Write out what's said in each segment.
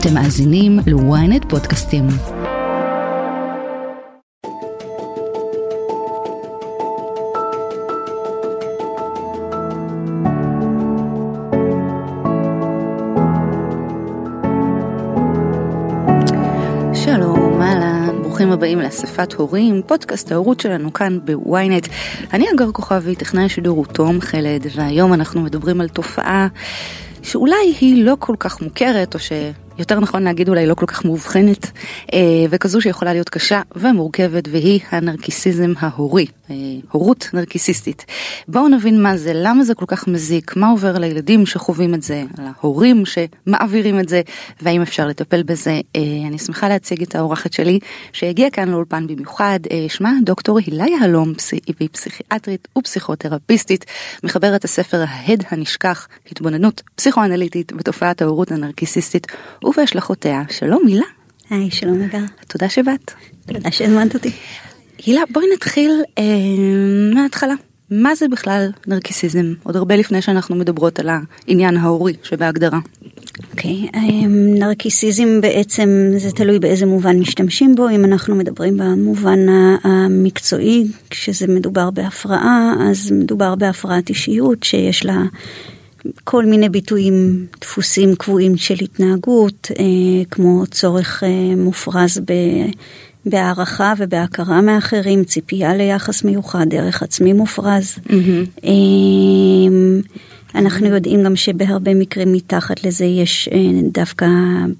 אתם מאזינים ל-ynet פודקאסטים. הבאים לאספת הורים, פודקאסט ההורות שלנו כאן בוויינט. אני אגר כוכבי, טכנאי השידור הוא תום חלד, והיום אנחנו מדברים על תופעה שאולי היא לא כל כך מוכרת, או שיותר נכון להגיד אולי לא כל כך מאובחנת, אה, וכזו שיכולה להיות קשה ומורכבת, והיא הנרקיסיזם ההורי, אה, הורות נרקיסיסטית. בואו נבין מה זה, למה זה כל כך מזיק, מה עובר לילדים שחווים את זה, להורים שמעבירים את זה, והאם אפשר לטפל בזה. אה, אני שמחה להציג את האורחת שלי, שהגיעה כאן לאולפן במיוחד, שמה דוקטור הילה יהלום, היא פסיכיאטרית ופסיכותרפיסטית, מחברת הספר ההד הנשכח, התבוננות פסיכואנליטית בתופעת ההורות הנרקיסיסטית ובהשלכותיה. שלום הילה. היי, שלום אגר. תודה שבאת. תודה שהזמנת אותי. הילה, בואי נתחיל אה, מההתחלה. מה זה בכלל נרקיסיזם? עוד הרבה לפני שאנחנו מדברות על העניין ההורי שבהגדרה. אוקיי, okay, נרקיסיזם בעצם זה תלוי באיזה מובן משתמשים בו, אם אנחנו מדברים במובן המקצועי, כשזה מדובר בהפרעה, אז מדובר בהפרעת אישיות שיש לה כל מיני ביטויים, דפוסים קבועים של התנהגות, אה, כמו צורך אה, מופרז ב... בהערכה ובהכרה מאחרים, ציפייה ליחס מיוחד, דרך עצמי מופרז. Mm-hmm. אנחנו יודעים גם שבהרבה מקרים מתחת לזה יש אה, דווקא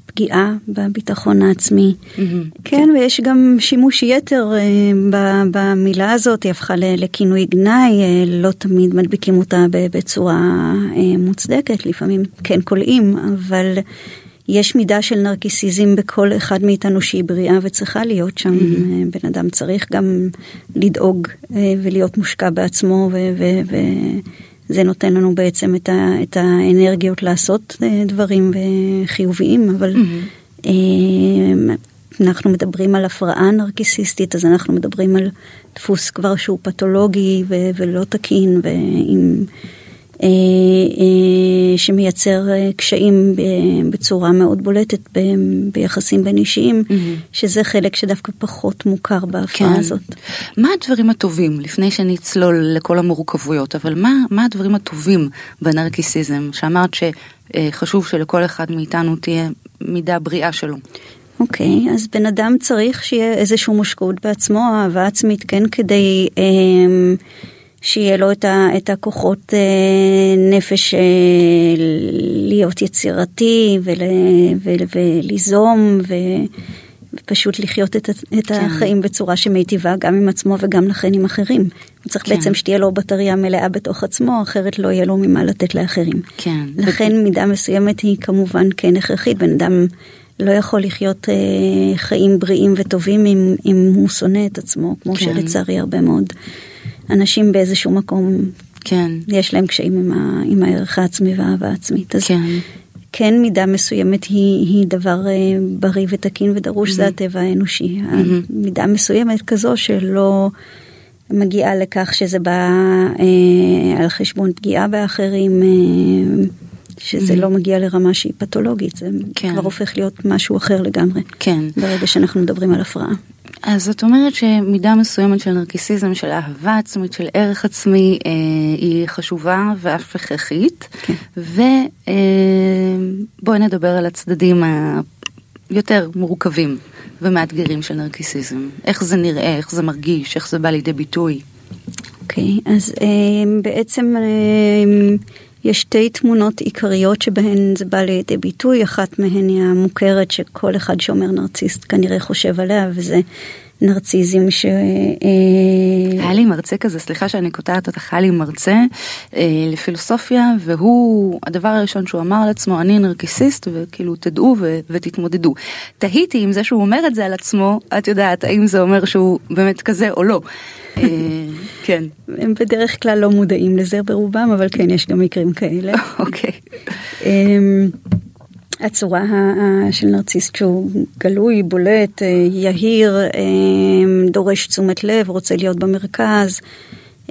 פגיעה בביטחון העצמי. Mm-hmm. כן, ויש גם שימוש יתר אה, במילה הזאת, היא הפכה לכינוי גנאי, אה, לא תמיד מדביקים אותה בצורה מוצדקת, לפעמים כן קולעים, אבל... יש מידה של נרקיסיזם בכל אחד מאיתנו שהיא בריאה וצריכה להיות שם. Mm-hmm. בן אדם צריך גם לדאוג ולהיות מושקע בעצמו ו- ו- ו- זה נותן לנו בעצם את, ה, את האנרגיות לעשות אה, דברים חיוביים, אבל mm-hmm. אנחנו מדברים על הפרעה נרקיסיסטית, אז אנחנו מדברים על דפוס כבר שהוא פתולוגי ו, ולא תקין, ועם... אה, אה, שמייצר אה, קשיים בצורה מאוד בולטת ביחסים בין אישיים, mm-hmm. שזה חלק שדווקא פחות מוכר בהפרעה כן. הזאת. מה הדברים הטובים, לפני שנצלול לכל המורכבויות, אבל מה, מה הדברים הטובים בנרקיסיזם, שאמרת שחשוב שלכל אחד מאיתנו תהיה מידה בריאה שלו? אוקיי, okay, אז בן אדם צריך שיהיה איזשהו מושקעות בעצמו, אהבה עצמית, כן, כדי... אה, שיהיה לו את, ה, את הכוחות אה, נפש אה, להיות יצירתי ול, ול, וליזום ו, ופשוט לחיות את, את כן. החיים בצורה שמיטיבה גם עם עצמו וגם לכן עם אחרים. הוא צריך כן. בעצם שתהיה לו בטריה מלאה בתוך עצמו, אחרת לא יהיה לו ממה לתת לאחרים. כן. לכן ו... מידה מסוימת היא כמובן כן הכרחית, בן אדם לא יכול לחיות אה, חיים בריאים וטובים אם, אם הוא שונא את עצמו, כמו כן. שלצערי הרבה מאוד. אנשים באיזשהו מקום, כן, יש להם קשיים עם, ה, עם הערך העצמי והאהבה העצמית. אז כן. כן מידה מסוימת היא, היא דבר uh, בריא ותקין ודרוש, mm-hmm. זה הטבע האנושי. Mm-hmm. מידה מסוימת כזו שלא מגיעה לכך שזה בא uh, על חשבון פגיעה באחרים, uh, שזה mm-hmm. לא מגיע לרמה שהיא פתולוגית, זה כן. כבר הופך להיות משהו אחר לגמרי. כן. ברגע שאנחנו מדברים על הפרעה. אז זאת אומרת שמידה מסוימת של נרקיסיזם, של אהבה עצמית, של ערך עצמי, אה, היא חשובה ואף הכרחית. כן. ובואי אה, נדבר על הצדדים היותר מורכבים ומאתגרים של נרקיסיזם. איך זה נראה, איך זה מרגיש, איך זה בא לידי ביטוי. אוקיי, okay, אז אה, בעצם... אה, יש שתי תמונות עיקריות שבהן זה בא לידי ביטוי, אחת מהן היא המוכרת שכל אחד שאומר נרציסט כנראה חושב עליה, וזה נרציזם ש... אה, היה לי מרצה כזה, סליחה שאני קוטעת אותך, היה לי מרצה אה, לפילוסופיה, והוא, הדבר הראשון שהוא אמר על עצמו, אני נרקיסיסט, וכאילו תדעו ו- ותתמודדו. תהיתי אם זה שהוא אומר את זה על עצמו, את יודעת, האם זה אומר שהוא באמת כזה או לא. אה, כן. הם בדרך כלל לא מודעים לזה ברובם, אבל כן, יש גם מקרים כאלה. אוקיי. אמ, הצורה של נרציסט שהוא גלוי, בולט, אה, יהיר, אמ, דורש תשומת לב, רוצה להיות במרכז,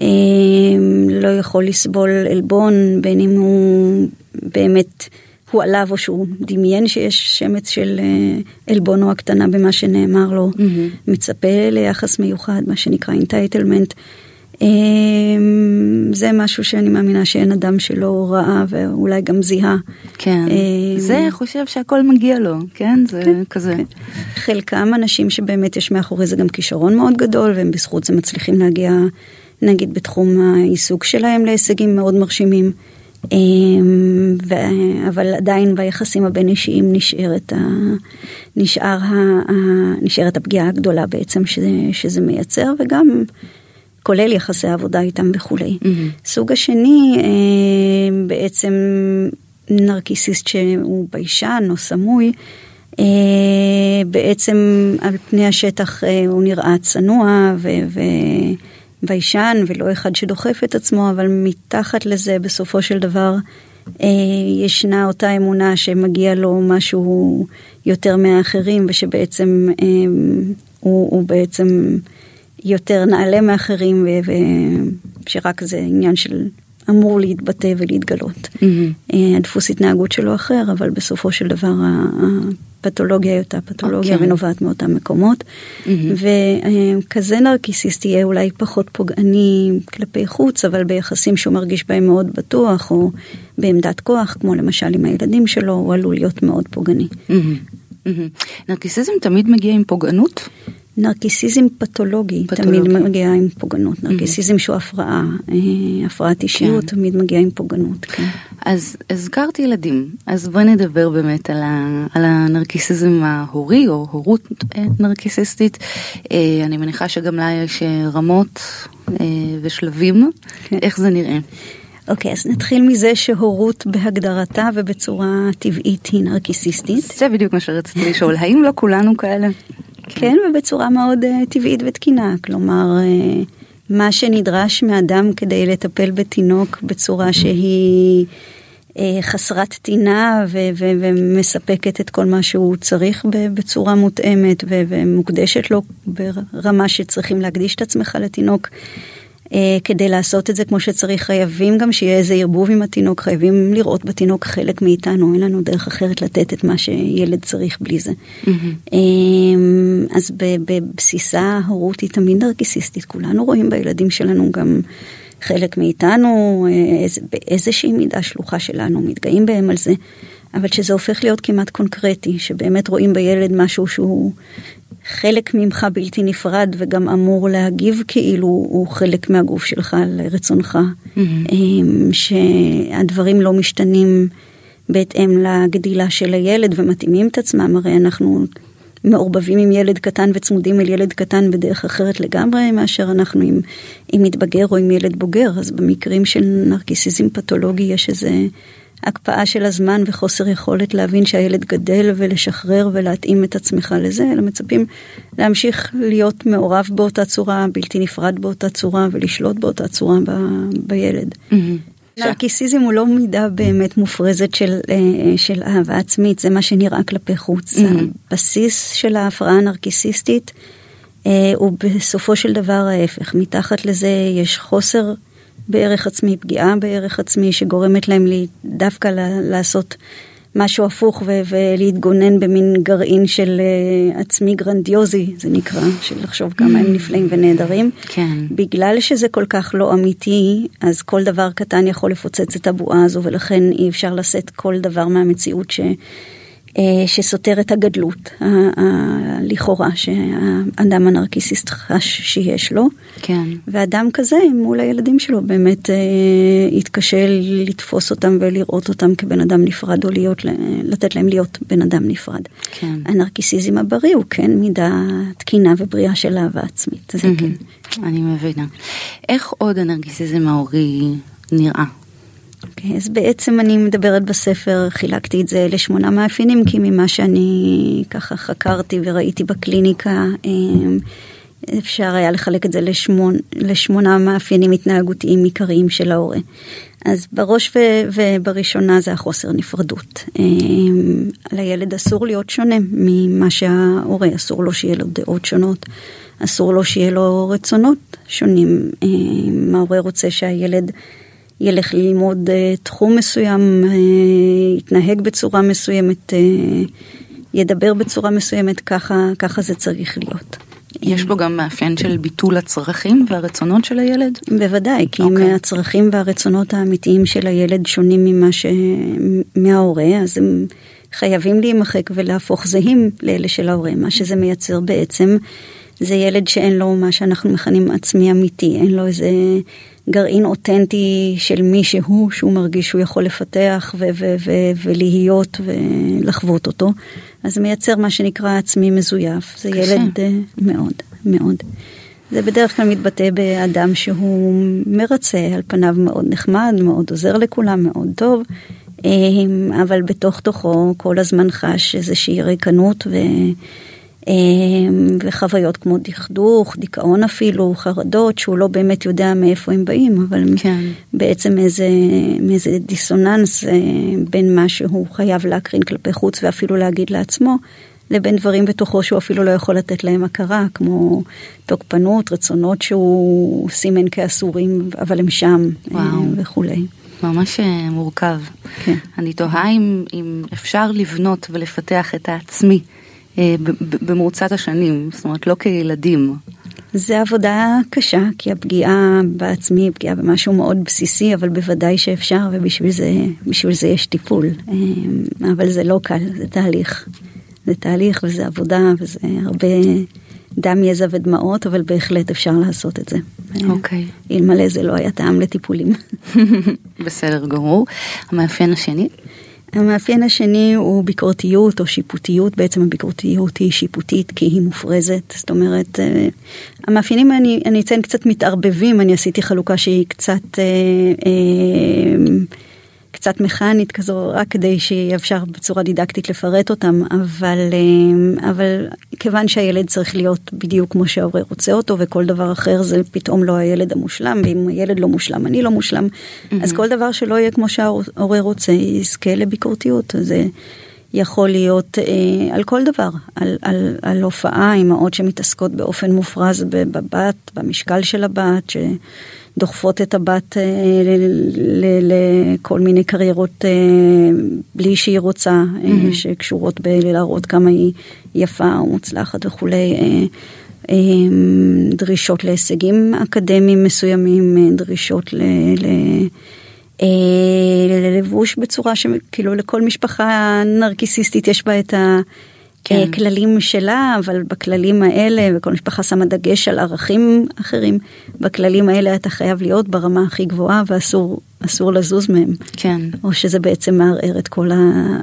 אמ, לא יכול לסבול עלבון, בין אם הוא באמת הוא עליו או שהוא דמיין שיש שמץ של עלבון או הקטנה במה שנאמר לו, mm-hmm. מצפה ליחס מיוחד, מה שנקרא entitlement. אמ, זה משהו שאני מאמינה שאין אדם שלא ראה ואולי גם זיהה. כן, אמ, זה חושב שהכל מגיע לו, כן? זה כן, כזה. כן. חלקם אנשים שבאמת יש מאחורי זה גם כישרון מאוד גדול והם בזכות זה מצליחים להגיע נגיד בתחום העיסוק שלהם להישגים מאוד מרשימים. אמ, ו... אבל עדיין ביחסים הבין אישיים נשארת, ה... נשאר ה... נשארת הפגיעה הגדולה בעצם שזה, שזה מייצר וגם כולל יחסי עבודה איתם וכולי. Mm-hmm. סוג השני אה, בעצם נרקיסיסט שהוא ביישן או סמוי, אה, בעצם על פני השטח אה, הוא נראה צנוע וביישן ולא אחד שדוחף את עצמו, אבל מתחת לזה בסופו של דבר ישנה אותה אמונה שמגיע לו משהו יותר מהאחרים ושבעצם הוא, הוא בעצם יותר נעלה מאחרים ושרק זה עניין של אמור להתבטא ולהתגלות. Mm-hmm. הדפוס התנהגות שלו אחר, אבל בסופו של דבר הפתולוגיה היא אותה פתולוגיה okay. אוקיי. ונובעת מאותם מקומות. Mm-hmm. וכזה נרקיסיסט יהיה אולי פחות פוגעני כלפי חוץ, אבל ביחסים שהוא מרגיש בהם מאוד בטוח, או בעמדת כוח, כמו למשל עם הילדים שלו, הוא עלול להיות מאוד פוגעני. Mm-hmm. Mm-hmm. נרקיסיזם תמיד מגיע עם פוגענות? נרקיסיזם פתולוגי, פתולוגי תמיד מגיע עם פוגענות, mm-hmm. נרקיסיזם mm-hmm. שהוא הפרעה, אה, הפרעת אישיות כן. תמיד מגיע עם פוגענות. כן. אז הזכרתי ילדים, אז בואי נדבר באמת על, ה, על הנרקיסיזם ההורי או הורות אה, נרקיסיסטית. אה, אני מניחה שגם לה יש רמות ושלבים, כן. איך זה נראה? אוקיי, okay, אז נתחיל מזה שהורות בהגדרתה ובצורה טבעית היא נרקיסיסטית. זה בדיוק מה שרציתי לשאול, האם לא כולנו כאלה? כן, ובצורה מאוד uh, טבעית ותקינה. כלומר, uh, מה שנדרש מאדם כדי לטפל בתינוק בצורה שהיא uh, חסרת טינה ו- ו- ומספקת את כל מה שהוא צריך בצורה מותאמת ו- ומוקדשת לו ברמה שצריכים להקדיש את עצמך לתינוק. אה, כדי לעשות את זה כמו שצריך חייבים גם שיהיה איזה ערבוב עם התינוק, חייבים לראות בתינוק חלק מאיתנו, אין לנו דרך אחרת לתת את מה שילד צריך בלי זה. Mm-hmm. אז בבסיסה ההורות היא תמיד נרקיסיסטית, כולנו רואים בילדים שלנו גם חלק מאיתנו, אה, איז, באיזושהי מידה שלוחה שלנו, מתגאים בהם על זה. אבל שזה הופך להיות כמעט קונקרטי, שבאמת רואים בילד משהו שהוא חלק ממך בלתי נפרד וגם אמור להגיב כאילו הוא חלק מהגוף שלך לרצונך, mm-hmm. שהדברים לא משתנים בהתאם לגדילה של הילד ומתאימים את עצמם, הרי אנחנו מעורבבים עם ילד קטן וצמודים אל ילד קטן בדרך אחרת לגמרי מאשר אנחנו עם, עם מתבגר או עם ילד בוגר, אז במקרים של נרקיסיזם פתולוגי יש איזה... הקפאה של הזמן וחוסר יכולת להבין שהילד גדל ולשחרר ולהתאים את עצמך לזה, אלא מצפים להמשיך להיות מעורב באותה צורה, בלתי נפרד באותה צורה ולשלוט באותה צורה ב- בילד. Mm-hmm. נרקיסיזם הוא לא מידה באמת מופרזת של, אה, של אהבה עצמית, זה מה שנראה כלפי חוץ. Mm-hmm. הבסיס של ההפרעה הנרקיסיסטית אה, הוא בסופו של דבר ההפך, מתחת לזה יש חוסר בערך עצמי, פגיעה בערך עצמי שגורמת להם לי דווקא לעשות משהו הפוך ו- ולהתגונן במין גרעין של uh, עצמי גרנדיוזי, זה נקרא, של לחשוב כמה הם נפלאים ונהדרים. כן. בגלל שזה כל כך לא אמיתי, אז כל דבר קטן יכול לפוצץ את הבועה הזו, ולכן אי אפשר לשאת כל דבר מהמציאות ש... אה, שסותר את הגדלות, לכאורה, שהאדם הנרקיסיסט חש שיש לו. כן. ואדם כזה מול הילדים שלו באמת אה, יתקשה לתפוס אותם ולראות אותם כבן אדם נפרד, או להיות, לתת להם להיות בן אדם נפרד. כן. הנרקיסיזם הבריא הוא כן מידה תקינה ובריאה של אהבה עצמית, זה כן. אני מבינה. איך עוד הנרקיסיזם ההורי נראה? אוקיי, okay, אז בעצם אני מדברת בספר, חילקתי את זה לשמונה מאפיינים, כי ממה שאני ככה חקרתי וראיתי בקליניקה, אמ, אפשר היה לחלק את זה לשמונה, לשמונה מאפיינים התנהגותיים עיקריים של ההורה. אז בראש ו, ובראשונה זה החוסר נפרדות. אמ, לילד אסור להיות שונה ממה שההורה, אסור לו שיהיה לו דעות שונות, אסור לו שיהיה לו רצונות שונים. אמ, ההורה רוצה שהילד... ילך ללמוד תחום מסוים, יתנהג בצורה מסוימת, ידבר בצורה מסוימת, ככה, ככה זה צריך להיות. יש בו גם מאפיין של ביטול הצרכים והרצונות של הילד? בוודאי, כי okay. אם אוקיי. הצרכים והרצונות האמיתיים של הילד שונים ממה ש... מההורה, אז הם חייבים להימחק ולהפוך זהים לאלה של ההורה. מה שזה מייצר בעצם זה ילד שאין לו מה שאנחנו מכנים עצמי אמיתי, אין לו איזה גרעין אותנטי של מי שהוא, שהוא מרגיש שהוא יכול לפתח ו- ו- ו- ולהיות ולחוות אותו. אז זה מייצר מה שנקרא עצמי מזויף. זה קשה. ילד uh, מאוד, מאוד. זה בדרך כלל מתבטא באדם שהוא מרצה, על פניו מאוד נחמד, מאוד עוזר לכולם, מאוד טוב, אמ, אבל בתוך תוכו כל הזמן חש איזושהי ריקנות ו... אמ, וחוויות כמו דכדוך, דיכאון אפילו, חרדות, שהוא לא באמת יודע מאיפה הם באים, אבל כן. בעצם איזה, איזה דיסוננס אה, בין מה שהוא חייב להקרין כלפי חוץ ואפילו להגיד לעצמו, לבין דברים בתוכו שהוא אפילו לא יכול לתת להם הכרה, כמו תוקפנות, רצונות שהוא סימן כאסורים, אבל הם שם אה, וואו. וכולי. ממש אה, מורכב. כן. אני תוהה אם, אם אפשר לבנות ולפתח את העצמי במרוצת השנים, זאת אומרת לא כילדים. זה עבודה קשה, כי הפגיעה בעצמי היא פגיעה במשהו מאוד בסיסי, אבל בוודאי שאפשר, ובשביל זה, זה יש טיפול. אה, אבל זה לא קל, זה תהליך. זה תהליך וזה עבודה וזה הרבה דם, יזע ודמעות, אבל בהחלט אפשר לעשות את זה. אוקיי. Okay. אלמלא זה לא היה טעם לטיפולים. בסדר גמור. המאפיין השני? המאפיין השני הוא ביקורתיות או שיפוטיות, בעצם הביקורתיות היא שיפוטית כי היא מופרזת, זאת אומרת, אה, המאפיינים אני, אני אציין קצת מתערבבים, אני עשיתי חלוקה שהיא קצת... אה, אה, קצת מכנית כזו, רק כדי שיהיה אפשר בצורה דידקטית לפרט אותם, אבל, אה, אבל כיוון שהילד צריך להיות בדיוק כמו שההורה רוצה אותו, וכל דבר אחר זה פתאום לא הילד המושלם, ואם הילד לא מושלם, אני לא מושלם, mm-hmm. אז כל דבר שלא יהיה כמו שההורה רוצה, יזכה לביקורתיות. זה יכול להיות אה, על כל דבר, על, על, על הופעה, אימהות שמתעסקות באופן מופרז בבת, במשקל של הבת, ש... דוחפות את הבת אה, לכל מיני קריירות אה, בלי שהיא רוצה, mm-hmm. שקשורות בלהראות כמה היא יפה או מוצלחת וכולי. דרישות להישגים אקדמיים מסוימים, דרישות ל... ל ללבוש בצורה שכאילו לכל משפחה נרקיסיסטית יש בה את ה... כן. כללים שלה, אבל בכללים האלה, וכל משפחה שמה דגש על ערכים אחרים, בכללים האלה אתה חייב להיות ברמה הכי גבוהה ואסור אסור לזוז מהם. כן. או שזה בעצם מערער את כל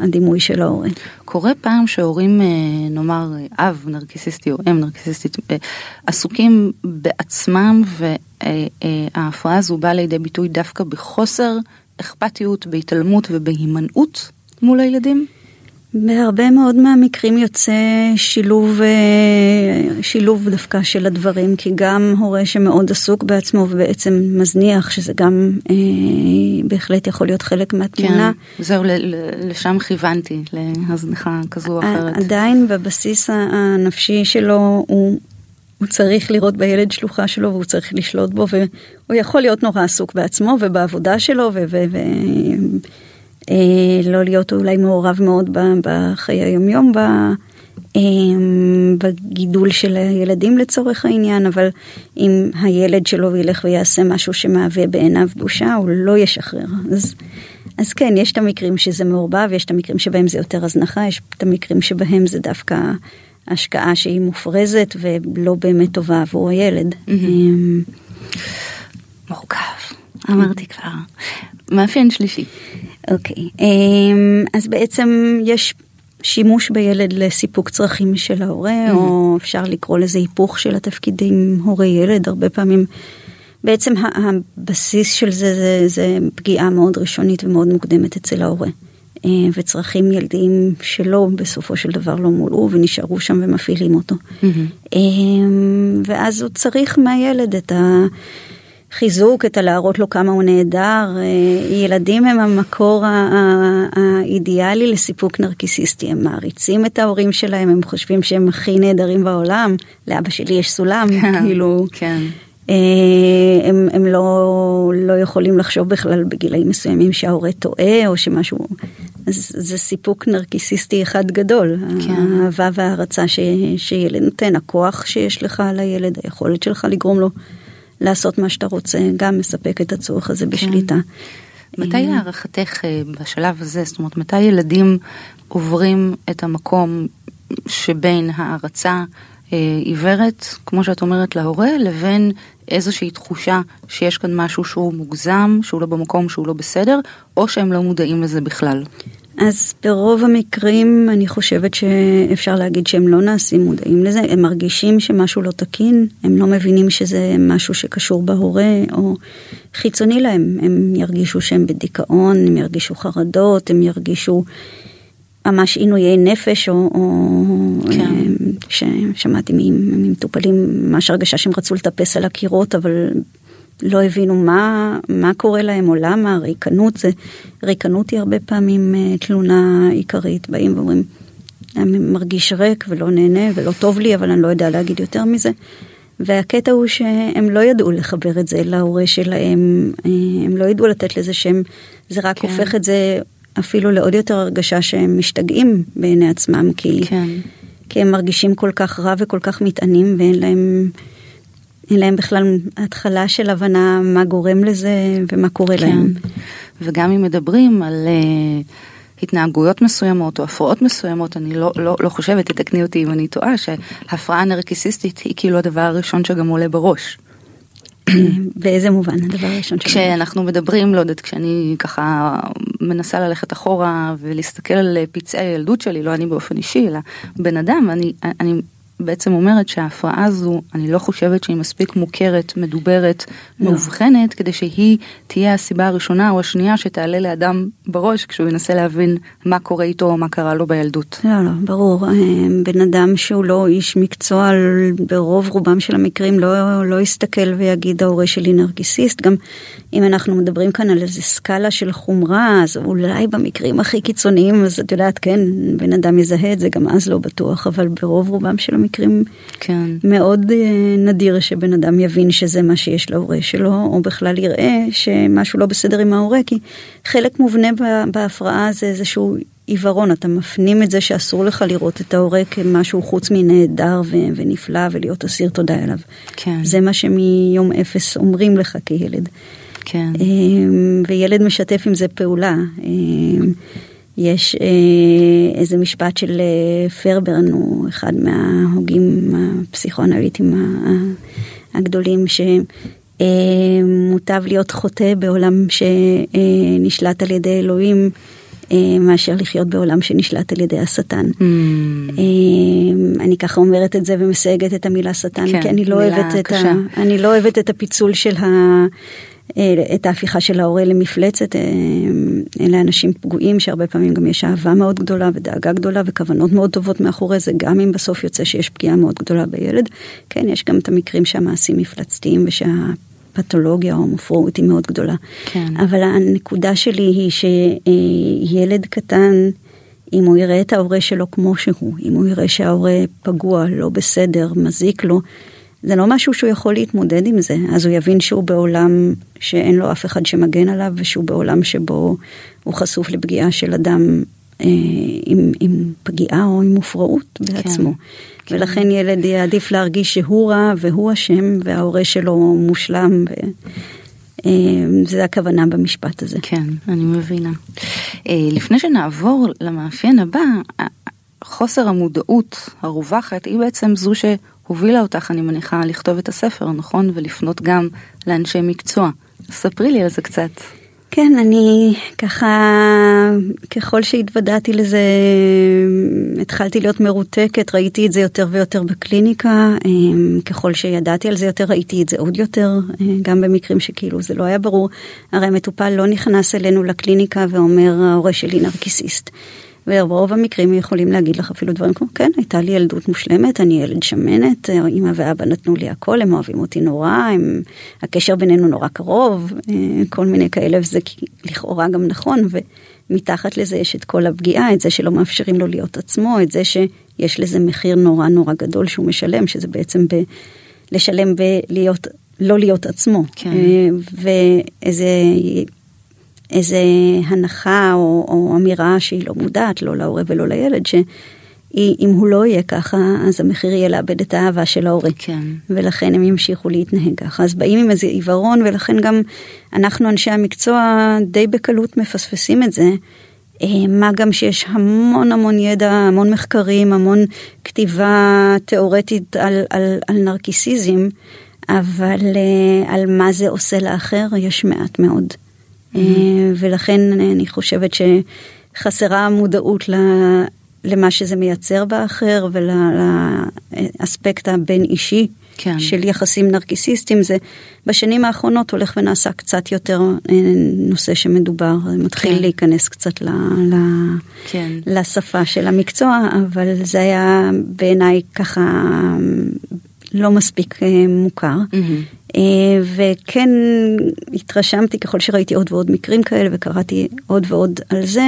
הדימוי של ההורה. קורה פעם שהורים, אה, נאמר, אב נרקיסיסטי או אם נרקיסיסטית, אה, עסוקים בעצמם וההפרעה הזו באה לידי ביטוי דווקא בחוסר אכפתיות, בהתעלמות ובהימנעות מול הילדים? בהרבה מאוד מהמקרים יוצא שילוב, אה, שילוב דווקא של הדברים, כי גם הורה שמאוד עסוק בעצמו ובעצם מזניח, שזה גם אה, בהחלט יכול להיות חלק מהתמונה. כן, זהו, לשם כיוונתי, להזנחה כזו או אחרת. עדיין בבסיס הנפשי שלו הוא... הוא צריך לראות בילד שלוחה שלו והוא צריך לשלוט בו והוא יכול להיות נורא עסוק בעצמו ובעבודה שלו ו- ו- ו- לא להיות אולי מעורב מאוד בחיי היומיום, אה, בגידול של הילדים לצורך העניין, אבל אם הילד שלו ילך ויעשה משהו שמהווה בעיניו בושה, הוא לא ישחרר. אז, אז כן, יש את המקרים שזה מעורבב, יש את המקרים שבהם זה יותר הזנחה, יש את המקרים שבהם זה דווקא השקעה שהיא מופרזת ולא באמת טובה עבור הילד. Mm-hmm. מורכב, אמרתי כבר. מאפיין שלישי. אוקיי, אמ, אז בעצם יש שימוש בילד לסיפוק צרכים של ההורה, mm-hmm. או אפשר לקרוא לזה היפוך של התפקידים הורה-ילד, הרבה פעמים. בעצם הבסיס של זה, זה זה פגיעה מאוד ראשונית ומאוד מוקדמת אצל ההורה. אה, וצרכים ילדיים שלו בסופו של דבר לא מולאו ונשארו שם ומפעילים אותו. Mm-hmm. ואז הוא צריך מהילד את ה... חיזוק, את הלהראות לו כמה הוא נהדר. אה, ילדים הם המקור האידיאלי לסיפוק נרקיסיסטי. הם מעריצים את ההורים שלהם, הם חושבים שהם הכי נהדרים בעולם. לאבא שלי יש סולם, כאילו. כן. הם, הם לא, לא יכולים לחשוב בכלל בגילאים מסוימים שההורה טועה או שמשהו, אז זה סיפוק נרקיסיסטי אחד גדול, כן. האהבה וההערצה ש, שילד נותן, הכוח שיש לך על הילד, היכולת שלך לגרום לו לעשות מה שאתה רוצה, גם מספק את הצורך הזה בשליטה. כן. מתי להערכתך בשלב הזה, זאת אומרת, מתי ילדים עוברים את המקום שבין הערצה עיוורת, כמו שאת אומרת, להורה, לבין איזושהי תחושה שיש כאן משהו שהוא מוגזם, שהוא לא במקום, שהוא לא בסדר, או שהם לא מודעים לזה בכלל. אז ברוב המקרים אני חושבת שאפשר להגיד שהם לא נעשים מודעים לזה, הם מרגישים שמשהו לא תקין, הם לא מבינים שזה משהו שקשור בהורה או חיצוני להם, הם ירגישו שהם בדיכאון, הם ירגישו חרדות, הם ירגישו ממש עינויי נפש, או, או כן. אה, ששמעתי ממטופלים ממש הרגשה שהם רצו לטפס על הקירות, אבל לא הבינו מה, מה קורה להם או למה, ריקנות זה, ריקנות היא הרבה פעמים אה, תלונה עיקרית, באים ואומרים, אני מרגיש ריק ולא נהנה ולא טוב לי, אבל אני לא יודע להגיד יותר מזה. והקטע הוא שהם לא ידעו לחבר את זה להורה שלהם, אה, הם לא ידעו לתת לזה שם, זה רק כן. הופך את זה אפילו לעוד יותר הרגשה שהם משתגעים בעיני עצמם, כי, כן. כי הם מרגישים כל כך רע וכל כך מתענים ואין להם, להם בכלל התחלה של הבנה מה גורם לזה ומה קורה כן. להם. וגם אם מדברים על uh, התנהגויות מסוימות או הפרעות מסוימות, אני לא, לא, לא חושבת, תתקני אותי אם אני טועה, שהפרעה נרקיסיסטית היא כאילו הדבר הראשון שגם עולה בראש. באיזה מובן הדבר הראשון שלנו? כשאנחנו מדברים, לא יודעת, כשאני ככה מנסה ללכת אחורה ולהסתכל על פצעי הילדות שלי, לא אני באופן אישי, אלא בן אדם, אני, אני בעצם אומרת שההפרעה הזו, אני לא חושבת שהיא מספיק מוכרת, מדוברת, לא. מאובחנת, כדי שהיא תהיה הסיבה הראשונה או השנייה שתעלה לאדם בראש כשהוא ינסה להבין מה קורה איתו או מה קרה לו בילדות. לא, לא, ברור. אה, בן אדם שהוא לא איש מקצוע, ברוב רובם של המקרים לא, לא יסתכל ויגיד ההורה שלי נרגיסיסט. גם אם אנחנו מדברים כאן על איזה סקאלה של חומרה, אז אולי במקרים הכי קיצוניים, אז את יודעת, כן, בן אדם יזהה את זה, גם אז לא בטוח, אבל ברוב רובם של המקרים כן. מאוד אה, נדיר שבן אדם יבין שזה מה שיש להורה שלו, או בכלל יראה שמשהו לא בסדר עם ההורה, כי חלק מובנה בהפרעה זה איזשהו עיוורון, אתה מפנים את זה שאסור לך לראות את ההורה כמשהו חוץ מנהדר ו- ונפלא ולהיות אסיר תודה אליו. כן. זה מה שמיום אפס אומרים לך כילד. כן. אמ, וילד משתף עם זה פעולה. אמ, יש אה, איזה משפט של אה, פרברן, הוא אחד מההוגים הפסיכואנליטיים הגדולים, שמוטב להיות חוטא בעולם שנשלט על ידי אלוהים. מאשר לחיות בעולם שנשלט על ידי השטן. Mm. אני ככה אומרת את זה ומסייגת את המילה שטן, כן, כי אני לא, אוהבת את ה, אני לא אוהבת את הפיצול של ה... אה, את ההפיכה של ההורה למפלצת, אה, אלה אנשים פגועים שהרבה פעמים גם יש אהבה מאוד גדולה ודאגה גדולה וכוונות מאוד טובות מאחורי זה, גם אם בסוף יוצא שיש פגיעה מאוד גדולה בילד. כן, יש גם את המקרים שהמעשים מפלצתיים ושהפתולוגיה או המופרעות היא מאוד גדולה. כן. אבל הנקודה שלי היא שילד קטן, אם הוא יראה את ההורה שלו כמו שהוא, אם הוא יראה שההורה פגוע, לא בסדר, מזיק לו, זה לא משהו שהוא יכול להתמודד עם זה, אז הוא יבין שהוא בעולם שאין לו אף אחד שמגן עליו, ושהוא בעולם שבו הוא חשוף לפגיעה של אדם אה, עם, עם פגיעה או עם מופרעות בעצמו. כן, ולכן כן. ילד יעדיף להרגיש שהוא רע והוא אשם וההורה שלו מושלם. ו... אה, זה הכוונה במשפט הזה. כן, אני מבינה. אה, לפני שנעבור למאפיין הבא, חוסר המודעות הרווחת היא בעצם זו ש... הובילה אותך, אני מניחה, לכתוב את הספר, נכון? ולפנות גם לאנשי מקצוע. ספרי לי על זה קצת. כן, אני ככה, ככל שהתוודעתי לזה, התחלתי להיות מרותקת, ראיתי את זה יותר ויותר בקליניקה, אמ, ככל שידעתי על זה יותר, ראיתי את זה עוד יותר, אה, גם במקרים שכאילו זה לא היה ברור. הרי המטופל לא נכנס אלינו לקליניקה ואומר, ההורה שלי נרקיסיסט. וברוב המקרים יכולים להגיד לך אפילו דברים כמו, כן, הייתה לי ילדות מושלמת, אני ילד שמנת, אמא ואבא נתנו לי הכל, הם אוהבים אותי נורא, הם, הקשר בינינו נורא קרוב, אה, כל מיני כאלה, וזה לכאורה גם נכון, ומתחת לזה יש את כל הפגיעה, את זה שלא מאפשרים לו להיות עצמו, את זה שיש לזה מחיר נורא נורא גדול שהוא משלם, שזה בעצם ב... לשלם ולהיות לא להיות עצמו. כן. ואיזה איזה הנחה או, או אמירה שהיא לא מודעת, לא להורה ולא לילד, שאם הוא לא יהיה ככה, אז המחיר יהיה לאבד את האהבה של ההורה. כן. ולכן הם ימשיכו להתנהג ככה. אז באים עם איזה עיוורון, ולכן גם אנחנו, אנשי המקצוע, די בקלות מפספסים את זה. אה, מה גם שיש המון המון ידע, המון מחקרים, המון כתיבה תיאורטית על, על, על נרקיסיזם, אבל אה, על מה זה עושה לאחר יש מעט מאוד. Mm-hmm. ולכן אני חושבת שחסרה מודעות למה שזה מייצר באחר ולאספקט הבין אישי כן. של יחסים נרקיסיסטים זה בשנים האחרונות הולך ונעשה קצת יותר אה, נושא שמדובר, מתחיל כן. להיכנס קצת ל, ל, כן. לשפה של המקצוע, אבל זה היה בעיניי ככה לא מספיק אה, מוכר. Mm-hmm. וכן התרשמתי ככל שראיתי עוד ועוד מקרים כאלה וקראתי עוד ועוד על זה.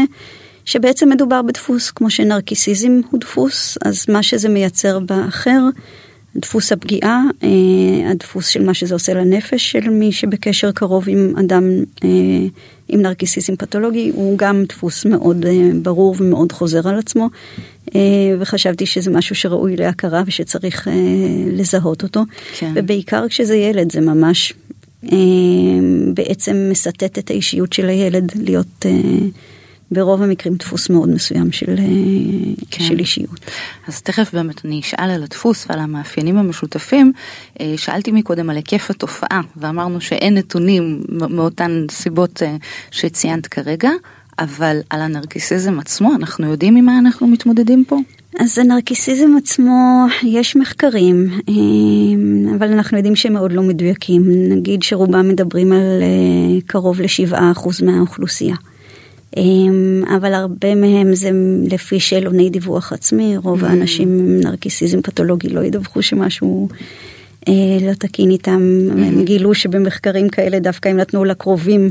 שבעצם מדובר בדפוס כמו שנרקיסיזם הוא דפוס אז מה שזה מייצר באחר דפוס הפגיעה, אה, הדפוס של מה שזה עושה לנפש של מי שבקשר קרוב עם אדם אה, עם נרקיסיזם פתולוגי, הוא גם דפוס מאוד אה, ברור ומאוד חוזר על עצמו, וחשבתי שזה משהו שראוי להכרה ושצריך לזהות אותו, כן. ובעיקר כשזה ילד זה ממש בעצם מסטט את האישיות של הילד להיות ברוב המקרים דפוס מאוד מסוים של, אה, כן. של אישיות. אז תכף באמת אני אשאל על הדפוס ועל המאפיינים המשותפים. אה, שאלתי מקודם על היקף התופעה ואמרנו שאין נתונים מאותן סיבות אה, שציינת כרגע, אבל על הנרקיסיזם עצמו אנחנו יודעים עם מה אנחנו מתמודדים פה? אז הנרקיסיזם עצמו, יש מחקרים, אבל אנחנו יודעים שהם מאוד לא מדויקים. נגיד שרובם מדברים על קרוב לשבעה אחוז מהאוכלוסייה. אמ, אבל הרבה מהם זה לפי שאלוני דיווח עצמי, רוב mm. האנשים עם נרקיסיזם פתולוגי לא ידווחו שמשהו אה, לא תקין איתם, mm. הם גילו שבמחקרים כאלה דווקא הם נתנו לקרובים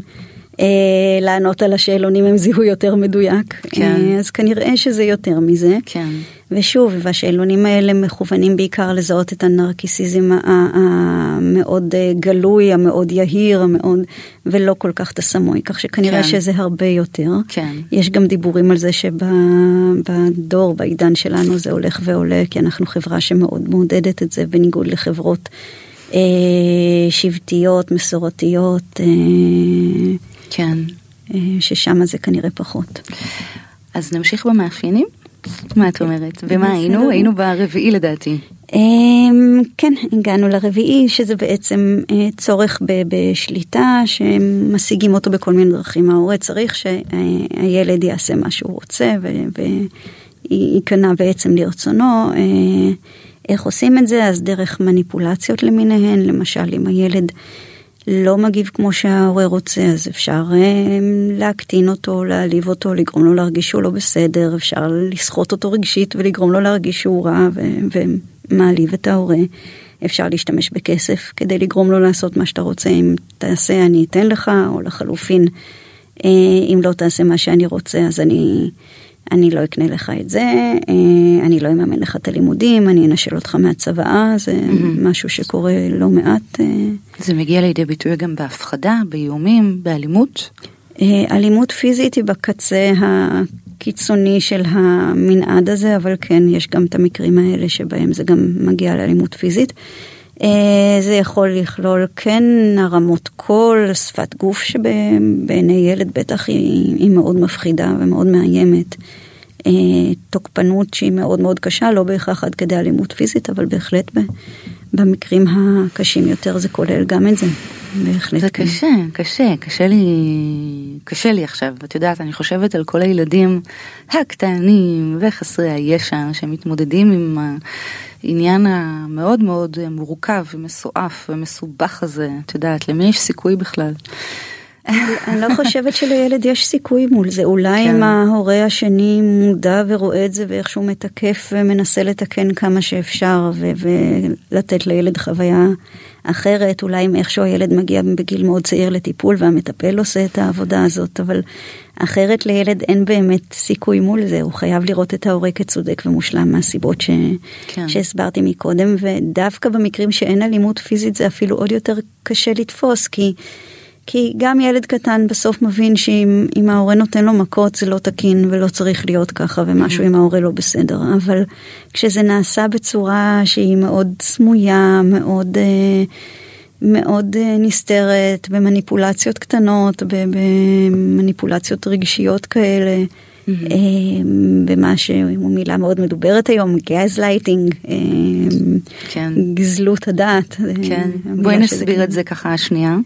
לענות על השאלונים הם זיהו יותר מדויק, כן. אה, אז כנראה שזה יותר מזה. כן. ושוב, והשאלונים האלה מכוונים בעיקר לזהות את הנרקיסיזם המאוד אה, גלוי, המאוד יהיר, המאוד, ולא כל כך את הסמוי, כך שכנראה כן. שזה הרבה יותר. כן. יש גם דיבורים על זה שבדור, בעידן שלנו זה הולך ועולה, כי אנחנו חברה שמאוד מעודדת את זה, בניגוד לחברות אה, שבטיות, מסורתיות. אה, כן. אה, ששם זה כנראה פחות. אז נמשיך במאפיינים? מה את אומרת? ומה היינו? היינו ברביעי לדעתי. אמ, כן, הגענו לרביעי, שזה בעצם אה, צורך בשליטה, שמשיגים אותו בכל מיני דרכים. ההורה צריך שהילד יעשה מה שהוא רוצה וייכנע בעצם לרצונו. אה, איך עושים את זה? אז דרך מניפולציות למיניהן, למשל אם הילד... לא מגיב כמו שההורה רוצה, אז אפשר אה, להקטין אותו, להעליב אותו, לגרום לו להרגיש שהוא לא בסדר, אפשר לסחוט אותו רגשית ולגרום לו להרגיש שהוא רע ו- ומעליב את ההורה. אפשר להשתמש בכסף כדי לגרום לו לעשות מה שאתה רוצה, אם תעשה אני אתן לך, או לחלופין, אה, אם לא תעשה מה שאני רוצה אז אני... אני לא אקנה לך את זה, אה, אני לא אממן לך את הלימודים, אני אנשל אותך מהצוואה, זה mm-hmm. משהו שקורה לא מעט. אה. זה מגיע לידי ביטוי גם בהפחדה, באיומים, באלימות? אה, אלימות פיזית היא בקצה הקיצוני של המנעד הזה, אבל כן, יש גם את המקרים האלה שבהם זה גם מגיע לאלימות פיזית. זה יכול לכלול כן הרמות קול, שפת גוף שבעיני ילד בטח היא, היא מאוד מפחידה ומאוד מאיימת. אה, תוקפנות שהיא מאוד מאוד קשה, לא בהכרח עד כדי אלימות פיזית, אבל בהחלט במקרים הקשים יותר זה כולל גם את זה. בהחלט. זה כן. קשה, קשה, קשה לי, קשה לי עכשיו. את יודעת, אני חושבת על כל הילדים הקטנים וחסרי הישע שמתמודדים עם העניין המאוד מאוד מורכב ומסועף ומסובך הזה. את יודעת, למי יש סיכוי בכלל? אני לא חושבת שלילד יש סיכוי מול זה, אולי כן. אם ההורה השני מודע ורואה את זה ואיכשהו מתקף ומנסה לתקן כמה שאפשר ולתת לילד חוויה אחרת, אולי אם איכשהו הילד מגיע בגיל מאוד צעיר לטיפול והמטפל עושה את העבודה הזאת, אבל אחרת לילד אין באמת סיכוי מול זה, הוא חייב לראות את ההורה כצודק ומושלם מהסיבות ש... כן. שהסברתי מקודם, ודווקא במקרים שאין אלימות פיזית זה אפילו עוד יותר קשה לתפוס, כי... כי גם ילד קטן בסוף מבין שאם ההורה נותן לו מכות זה לא תקין ולא צריך להיות ככה ומשהו mm-hmm. עם ההורה לא בסדר אבל כשזה נעשה בצורה שהיא מאוד סמויה מאוד אה, מאוד אה, נסתרת במניפולציות קטנות במניפולציות רגשיות כאלה. Mm-hmm. במה שהוא מילה מאוד מדוברת היום, גז לייטינג, כן. גזלות הדעת. כן, בואי נסביר את זה ככה שנייה.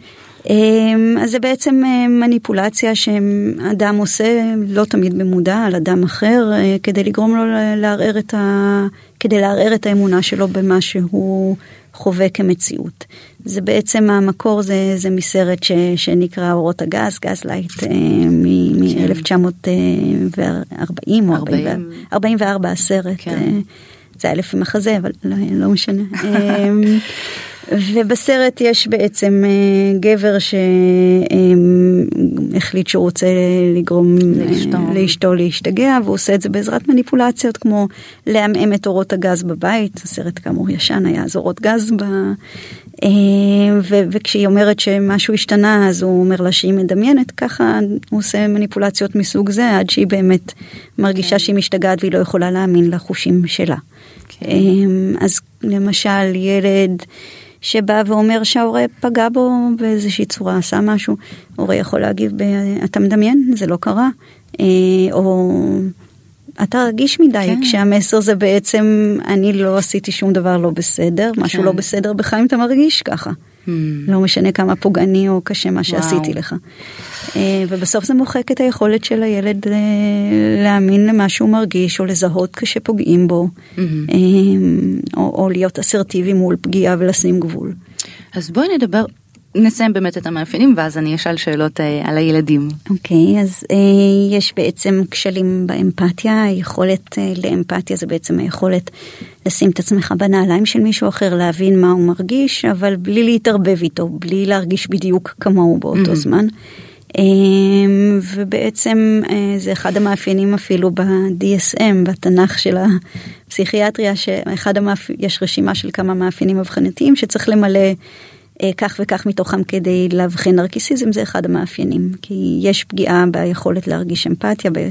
אמ, אז זה בעצם אה, מניפולציה שאדם עושה לא תמיד במודע על אדם אחר אה, כדי לגרום לו לערער את, ה... כדי לערער את האמונה שלו במה שהוא חווה כמציאות. זה בעצם המקור זה, זה מסרט ש, שנקרא אורות הגז, גז לייט מ-1940 או 40. 44 הסרט. כן. זה היה לפי מחזה אבל לא, לא משנה. ובסרט יש בעצם אה, גבר שהחליט שהוא רוצה לגרום אה, לאשתו להשתגע והוא עושה את זה בעזרת מניפולציות כמו לעמעם את אורות הגז בבית, הסרט כאמור ישן היה אז אורות גז ב... אה, ו- וכשהיא אומרת שמשהו השתנה אז הוא אומר לה שהיא מדמיינת ככה הוא עושה מניפולציות מסוג זה עד שהיא באמת מרגישה כן. שהיא משתגעת והיא לא יכולה להאמין לחושים שלה. כן. אז למשל ילד שבא ואומר שההורה פגע בו באיזושהי צורה, עשה משהו, הורה יכול להגיב, ב, אתה מדמיין, זה לא קרה, אה, או אתה רגיש מדי, כן. כשהמסר זה בעצם, אני לא עשיתי שום דבר לא בסדר, כן. משהו לא בסדר בך אם אתה מרגיש ככה. לא משנה כמה פוגעני או קשה מה שעשיתי לך. אה, ובסוף זה מוחק את היכולת של הילד אה, להאמין למה שהוא מרגיש או לזהות כשפוגעים בו mm-hmm. או, או להיות אסרטיבי מול פגיעה ולשים גבול. אז בואי נדבר נסיים באמת את המאפיינים ואז אני אשאל שאלות על הילדים. אוקיי, okay, אז אה, יש בעצם כשלים באמפתיה, היכולת אה, לאמפתיה זה בעצם היכולת לשים את עצמך בנעליים של מישהו אחר, להבין מה הוא מרגיש, אבל בלי להתערבב איתו, בלי להרגיש בדיוק כמוהו באותו mm-hmm. זמן. אמ, ובעצם אה, זה אחד המאפיינים אפילו ב-DSM, בתנ"ך של הפסיכיאטריה, שאחד המאפ... יש רשימה של כמה מאפיינים אבחנתיים שצריך למלא אה, כך וכך מתוכם כדי לאבחן נרקיסיזם, זה אחד המאפיינים, כי יש פגיעה ביכולת להרגיש אמפתיה. ב...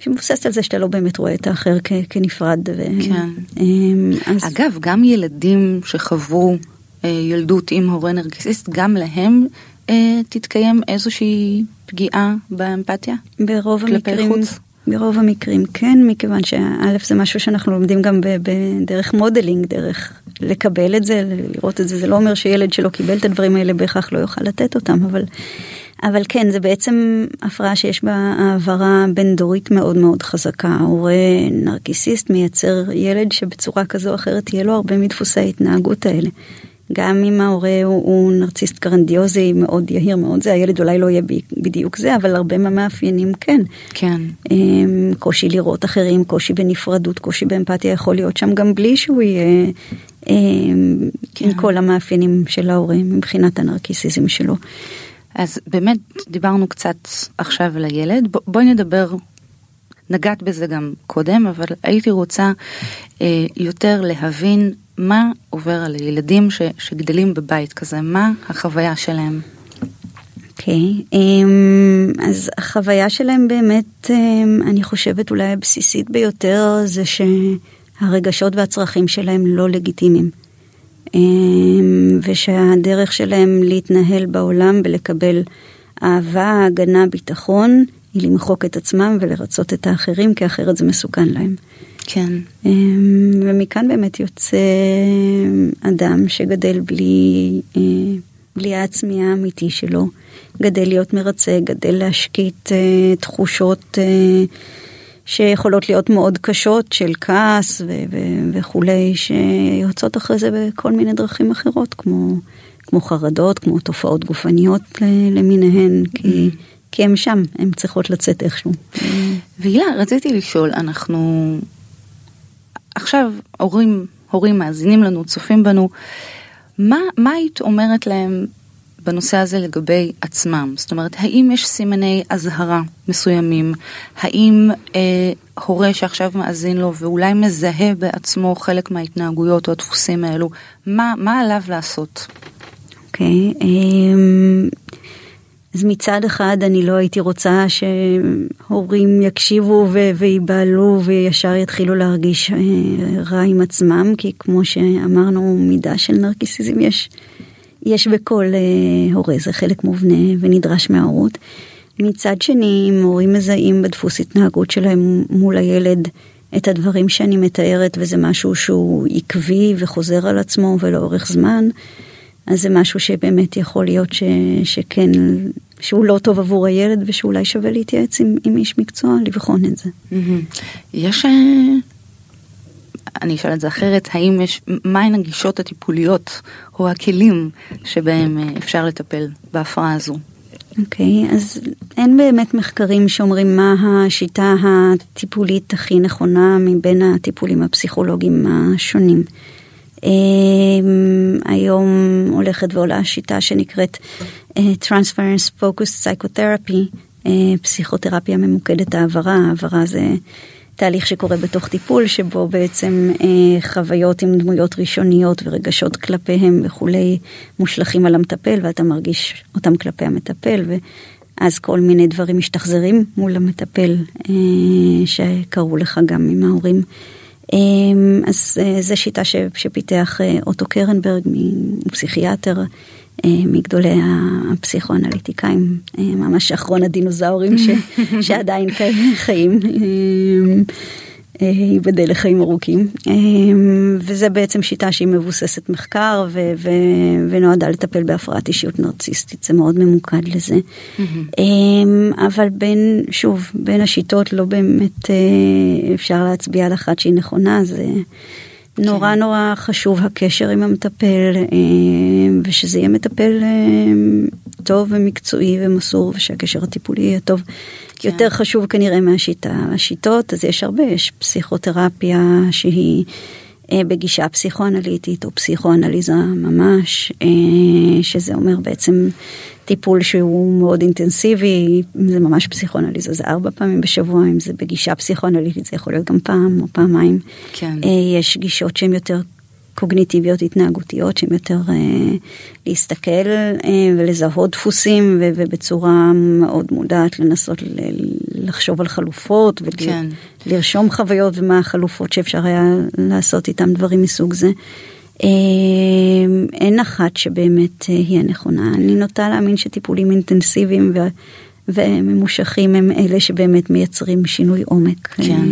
שמבוססת על זה שאתה לא באמת רואה את האחר כ- כנפרד. ו... כן. אמ, אז... אגב, גם ילדים שחוו אה, ילדות עם הורה נרקיסיסט, גם להם אה, תתקיים איזושהי פגיעה באמפתיה? ברוב המקרים. חוץ? ברוב המקרים כן, מכיוון שא' זה משהו שאנחנו לומדים גם בדרך modeling, דרך לקבל את זה, לראות את זה, זה לא אומר שילד שלא קיבל את הדברים האלה בהכרח לא יוכל לתת אותם, אבל, אבל כן, זה בעצם הפרעה שיש בה העברה בין דורית מאוד מאוד חזקה. הורה נרקיסיסט מייצר ילד שבצורה כזו או אחרת תהיה לו הרבה מדפוסי ההתנהגות האלה. גם אם ההורה הוא, הוא נרציסט גרנדיוזי מאוד יהיר מאוד זה הילד אולי לא יהיה בדיוק זה אבל הרבה מהמאפיינים כן. כן. אמ, קושי לראות אחרים קושי בנפרדות קושי באמפתיה יכול להיות שם גם בלי שהוא יהיה אמ, כן. עם כל המאפיינים של ההורה מבחינת הנרקיסיזם שלו. אז באמת דיברנו קצת עכשיו על הילד בואי נדבר נגעת בזה גם קודם אבל הייתי רוצה אה, יותר להבין מה עובר על הילדים ש, שגדלים בבית כזה, מה החוויה שלהם? אוקיי, okay, אמ, um, אז החוויה שלהם באמת, um, אני חושבת אולי הבסיסית ביותר זה שהרגשות והצרכים שלהם לא לגיטימיים. Um, ושהדרך שלהם להתנהל בעולם ולקבל אהבה, הגנה, ביטחון, היא למחוק את עצמם ולרצות את האחרים, כי אחרת זה מסוכן להם. כן. אמ, ומכאן באמת יוצא אדם שגדל בלי, אה, בלי העצמי האמיתי שלו, גדל להיות מרצה, גדל להשקיט אה, תחושות אה, שיכולות להיות מאוד קשות של כעס ו- ו- וכולי, שיוצאות אחרי זה בכל מיני דרכים אחרות, כמו, כמו חרדות, כמו תופעות גופניות למיניהן, כי, כי הם שם, הן צריכות לצאת איכשהו. והילה, רציתי לשאול, אנחנו עכשיו הורים, הורים מאזינים לנו, צופים בנו, מה, מה היית אומרת להם בנושא הזה לגבי עצמם? זאת אומרת, האם יש סימני אזהרה מסוימים? האם אה, הורה שעכשיו מאזין לו ואולי מזהה בעצמו חלק מההתנהגויות או הדפוסים האלו, מה, מה עליו לעשות? אוקיי, okay, אמ, um, אז מצד אחד אני לא הייתי רוצה שהורים יקשיבו וייבהלו וישר יתחילו להרגיש אה, רע עם עצמם, כי כמו שאמרנו, מידה של נרקיסיזם יש, יש בכל אה, הורה, זה חלק מובנה ונדרש מההורות. מצד שני, אם הורים מזהים בדפוס התנהגות שלהם מול הילד את הדברים שאני מתארת, וזה משהו שהוא עקבי וחוזר על עצמו ולאורך זמן, אז זה משהו שבאמת יכול להיות ש, שכן, שהוא לא טוב עבור הילד ושאולי שווה להתייעץ עם, עם איש מקצוע לבחון את זה. יש, אה, אני אשאל את זה אחרת, האם יש, מהן הגישות הטיפוליות או הכלים שבהם אה, אפשר לטפל בהפרעה הזו? אוקיי, okay, אז אין באמת מחקרים שאומרים מה השיטה הטיפולית הכי נכונה מבין הטיפולים הפסיכולוגיים השונים. אמ, היום הולכת ועולה שיטה שנקראת אה, Transference Focused Psychotherapy, אה, פסיכותרפיה ממוקדת העברה, העברה זה תהליך שקורה בתוך טיפול שבו בעצם אה, חוויות עם דמויות ראשוניות ורגשות כלפיהם וכולי מושלכים על המטפל ואתה מרגיש אותם כלפי המטפל ואז כל מיני דברים משתחזרים מול המטפל שקרו לך גם עם ההורים. אמ, אז אה, זו שיטה שפיתח אה, אוטו קרנברג, פסיכיאטר אה, מגדולי הפסיכואנליטיקאים, ממש אחרון הדינוזאורים ש, שעדיין חיים. אמ, ייבדל לחיים ארוכים. אמ, וזה בעצם שיטה שהיא מבוססת מחקר ו- ו- ונועדה לטפל בהפרעת אישיות נרציסטית, זה מאוד ממוקד לזה. אמ, אבל בין, שוב, בין השיטות לא באמת אה, אפשר להצביע על אחת שהיא נכונה, זה... נורא כן. נורא חשוב הקשר עם המטפל, אה, ושזה יהיה מטפל אה, טוב ומקצועי ומסור, ושהקשר הטיפולי יהיה טוב. כן. יותר חשוב כנראה מהשיטה. השיטות, אז יש הרבה, יש פסיכותרפיה שהיא אה, בגישה פסיכואנליטית או פסיכואנליזה ממש, שזה אומר בעצם טיפול שהוא מאוד אינטנסיבי, זה ממש פסיכואנליזה, זה ארבע פעמים בשבוע, אם זה בגישה פסיכואנליטית זה יכול להיות גם פעם או פעמיים. כן. יש גישות שהן יותר קוגניטיביות התנהגותיות שהן יותר אה, להסתכל אה, ולזהות דפוסים ו- ובצורה מאוד מודעת לנסות ל- לחשוב על חלופות ולרשום כן. חוויות ומה החלופות שאפשר היה לעשות איתם דברים מסוג זה. אה, אין אחת שבאמת אה, היא הנכונה. אני נוטה להאמין שטיפולים אינטנסיביים ו... וממושכים הם אלה שבאמת מייצרים שינוי עומק. כן.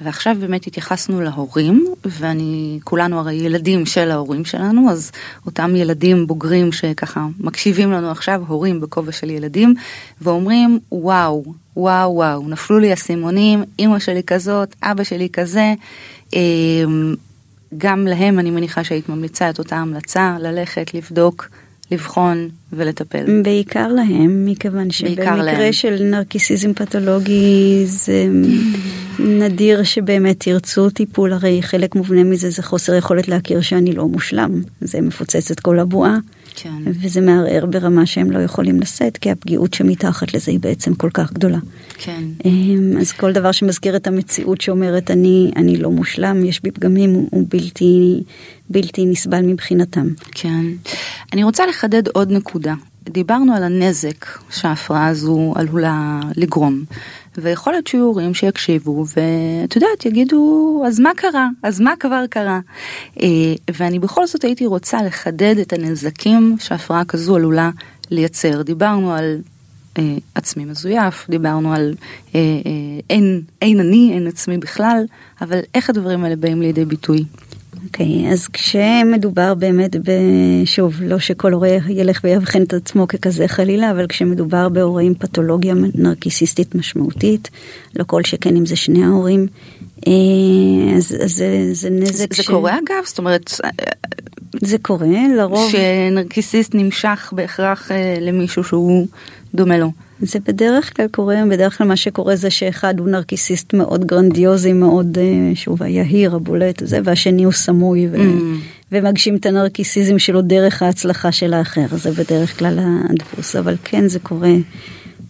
ועכשיו באמת התייחסנו להורים, ואני, כולנו הרי ילדים של ההורים שלנו, אז אותם ילדים בוגרים שככה מקשיבים לנו עכשיו, הורים בכובע של ילדים, ואומרים, וואו, וואו, וואו, נפלו לי אסימונים, אימא שלי כזאת, אבא שלי כזה. אמ, גם להם אני מניחה שהיית ממליצה את אותה המלצה, ללכת, לבדוק. לבחון ולטפל. בעיקר להם, מכיוון שבמקרה להם. של נרקיסיזם פתולוגי זה נדיר שבאמת ירצו טיפול, הרי חלק מובנה מזה זה חוסר יכולת להכיר שאני לא מושלם, זה מפוצץ את כל הבועה. כן. וזה מערער ברמה שהם לא יכולים לשאת, כי הפגיעות שמתחת לזה היא בעצם כל כך גדולה. כן. אמ, אז כל דבר שמזכיר את המציאות שאומרת אני, אני לא מושלם, יש בי פגמים, הוא בלתי, בלתי נסבל מבחינתם. כן. אני רוצה לחדד עוד נקודה. דיברנו על הנזק שההפרעה הזו עלולה לגרום. ויכול להיות שיהיו הורים שיקשיבו ואת יודעת יגידו אז מה קרה אז מה כבר קרה אה, ואני בכל זאת הייתי רוצה לחדד את הנזקים שהפרעה כזו עלולה לייצר דיברנו על אה, עצמי מזויף דיברנו על אה, אין אין אני אין עצמי בכלל אבל איך הדברים האלה באים לידי ביטוי. אוקיי, okay, אז כשמדובר באמת, שוב, לא שכל הורה ילך ויבחן את עצמו ככזה חלילה, אבל כשמדובר בהורה עם פתולוגיה נרקיסיסטית משמעותית, לא כל שכן אם זה שני ההורים, אה, אז, אז זה, זה נזק זה, ש... זה קורה אגב? זאת אומרת, זה קורה, לרוב... שנרקיסיסט נמשך בהכרח למישהו שהוא דומה לו. זה בדרך כלל קורה, בדרך כלל מה שקורה זה שאחד הוא נרקיסיסט מאוד גרנדיוזי, מאוד, שוב, היהיר, הבולט, זה, והשני הוא סמוי, ו... mm. ומגשים את הנרקיסיזם שלו דרך ההצלחה של האחר, זה בדרך כלל הדפוס, אבל כן זה קורה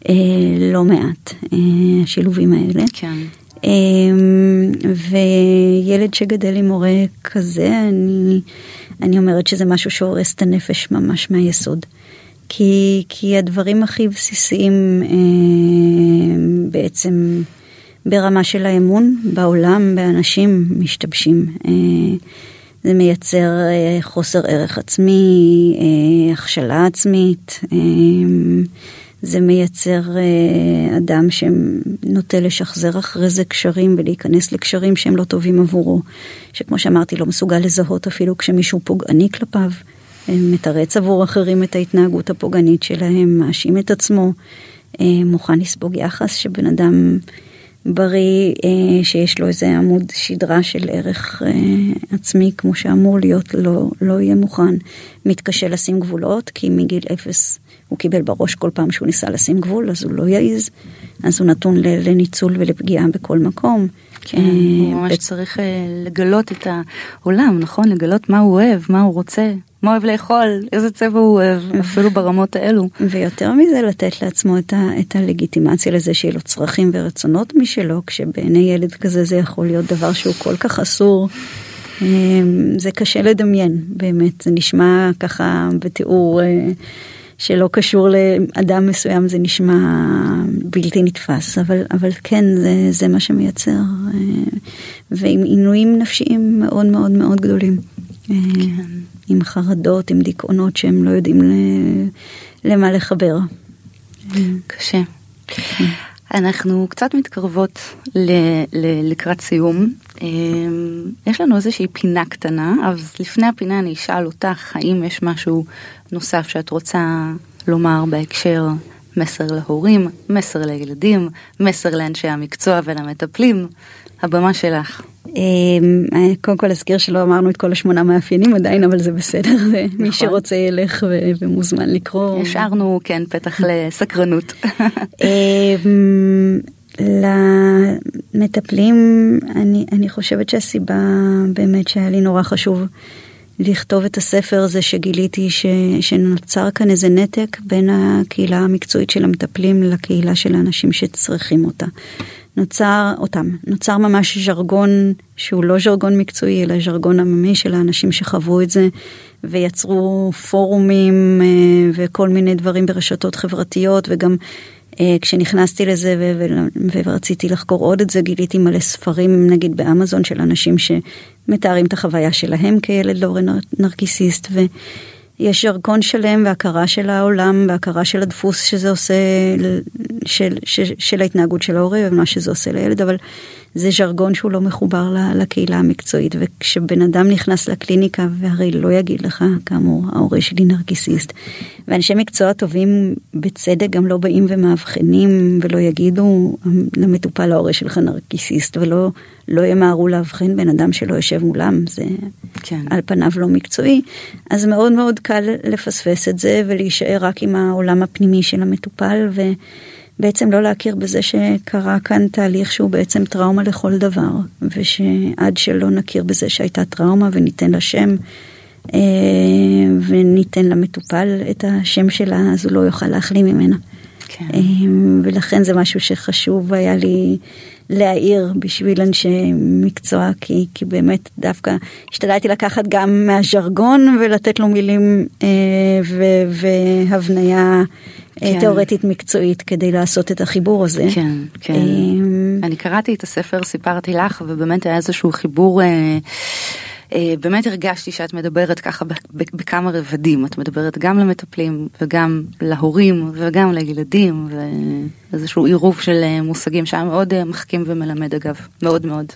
אה, לא מעט, אה, השילובים האלה. כן. אה, וילד שגדל עם הורה כזה, אני, אני אומרת שזה משהו שהורס את הנפש ממש מהיסוד. כי, כי הדברים הכי בסיסיים אה, בעצם ברמה של האמון בעולם, באנשים, משתבשים. אה, זה מייצר אה, חוסר ערך עצמי, אה, הכשלה עצמית, אה, זה מייצר אדם שנוטה לשחזר אחרי זה קשרים ולהיכנס לקשרים שהם לא טובים עבורו, שכמו שאמרתי לא מסוגל לזהות אפילו כשמישהו פוגעני כלפיו, מתרץ עבור אחרים את ההתנהגות הפוגענית שלהם, מאשים את עצמו, מוכן לספוג יחס שבן אדם בריא אה, שיש לו איזה עמוד שדרה של ערך אה, עצמי כמו שאמור להיות, לא, לא יהיה מוכן. מתקשה לשים גבולות, כי מגיל אפס הוא קיבל בראש כל פעם שהוא ניסה לשים גבול, אז הוא לא יעז, אז הוא נתון לניצול ולפגיעה בכל מקום. כן, אה, הוא ממש צריך אה, לגלות את העולם, נכון? לגלות מה הוא אוהב, מה הוא רוצה. מה אוהב לאכול, איזה צבע הוא אוהב, אפילו ברמות האלו. ויותר מזה לתת לעצמו את, ה, את הלגיטימציה לזה שיהיה לו צרכים ורצונות משלו, כשבעיני ילד כזה זה יכול להיות דבר שהוא כל כך אסור. זה קשה לדמיין, באמת, זה נשמע ככה בתיאור אה, שלא קשור לאדם מסוים, זה נשמע בלתי נתפס, אבל, אבל כן, זה, זה מה שמייצר, אה, ועם עינויים נפשיים מאוד מאוד מאוד גדולים. אה, כן. עם חרדות, עם דיכאונות שהם לא יודעים למה לחבר. קשה. אנחנו קצת מתקרבות ל- ל- לקראת סיום. אמ, יש לנו איזושהי פינה קטנה, אז לפני הפינה אני אשאל אותך, האם יש משהו נוסף שאת רוצה לומר בהקשר מסר להורים, מסר לילדים, מסר לאנשי המקצוע ולמטפלים? הבמה שלך. אמ, קודם כל אזכיר שלא אמרנו את כל השמונה מאפיינים עדיין אבל זה בסדר זה מי נכון. שרוצה ילך ומוזמן לקרוא. השארנו כן פתח לסקרנות. אמ, למטפלים אני אני חושבת שהסיבה באמת שהיה לי נורא חשוב לכתוב את הספר זה שגיליתי ש, שנוצר כאן איזה נתק בין הקהילה המקצועית של המטפלים לקהילה של האנשים שצריכים אותה. נוצר אותם, נוצר ממש ז'רגון שהוא לא ז'רגון מקצועי אלא ז'רגון עממי של האנשים שחוו את זה ויצרו פורומים אה, וכל מיני דברים ברשתות חברתיות וגם אה, כשנכנסתי לזה ורציתי לחקור עוד את זה גיליתי מלא ספרים נגיד באמזון של אנשים שמתארים את החוויה שלהם כילד לא נרקיסיסט. יש ירקון שלם והכרה של העולם והכרה של הדפוס שזה עושה של, של, של ההתנהגות של ההורה ומה שזה עושה לילד אבל זה ז'רגון שהוא לא מחובר לקהילה המקצועית וכשבן אדם נכנס לקליניקה והרי לא יגיד לך כאמור ההורה שלי נרקיסיסט ואנשי מקצוע טובים בצדק גם לא באים ומאבחנים ולא יגידו למטופל ההורה שלך נרקיסיסט ולא לא ימהרו לאבחן בן אדם שלא יושב מולם זה כן. על פניו לא מקצועי אז מאוד מאוד קל לפספס את זה ולהישאר רק עם העולם הפנימי של המטופל. ו... בעצם לא להכיר בזה שקרה כאן תהליך שהוא בעצם טראומה לכל דבר, ושעד שלא נכיר בזה שהייתה טראומה וניתן לה שם, אה, וניתן למטופל את השם שלה, אז הוא לא יוכל להחלים ממנה. כן. אה, ולכן זה משהו שחשוב היה לי להעיר בשביל אנשי מקצוע, כי, כי באמת דווקא השתדלתי לקחת גם מהז'רגון ולתת לו מילים אה, והבניה כן. תיאורטית מקצועית כדי לעשות את החיבור הזה. כן, כן. אמ, אני קראתי את הספר, סיפרתי לך, ובאמת היה איזשהו חיבור. אה, אה, באמת הרגשתי שאת מדברת ככה בכמה רבדים, את מדברת גם למטפלים וגם להורים וגם לילדים ואיזשהו עירוב של מושגים שהיה מאוד מחכים ומלמד אגב, מאוד מאוד.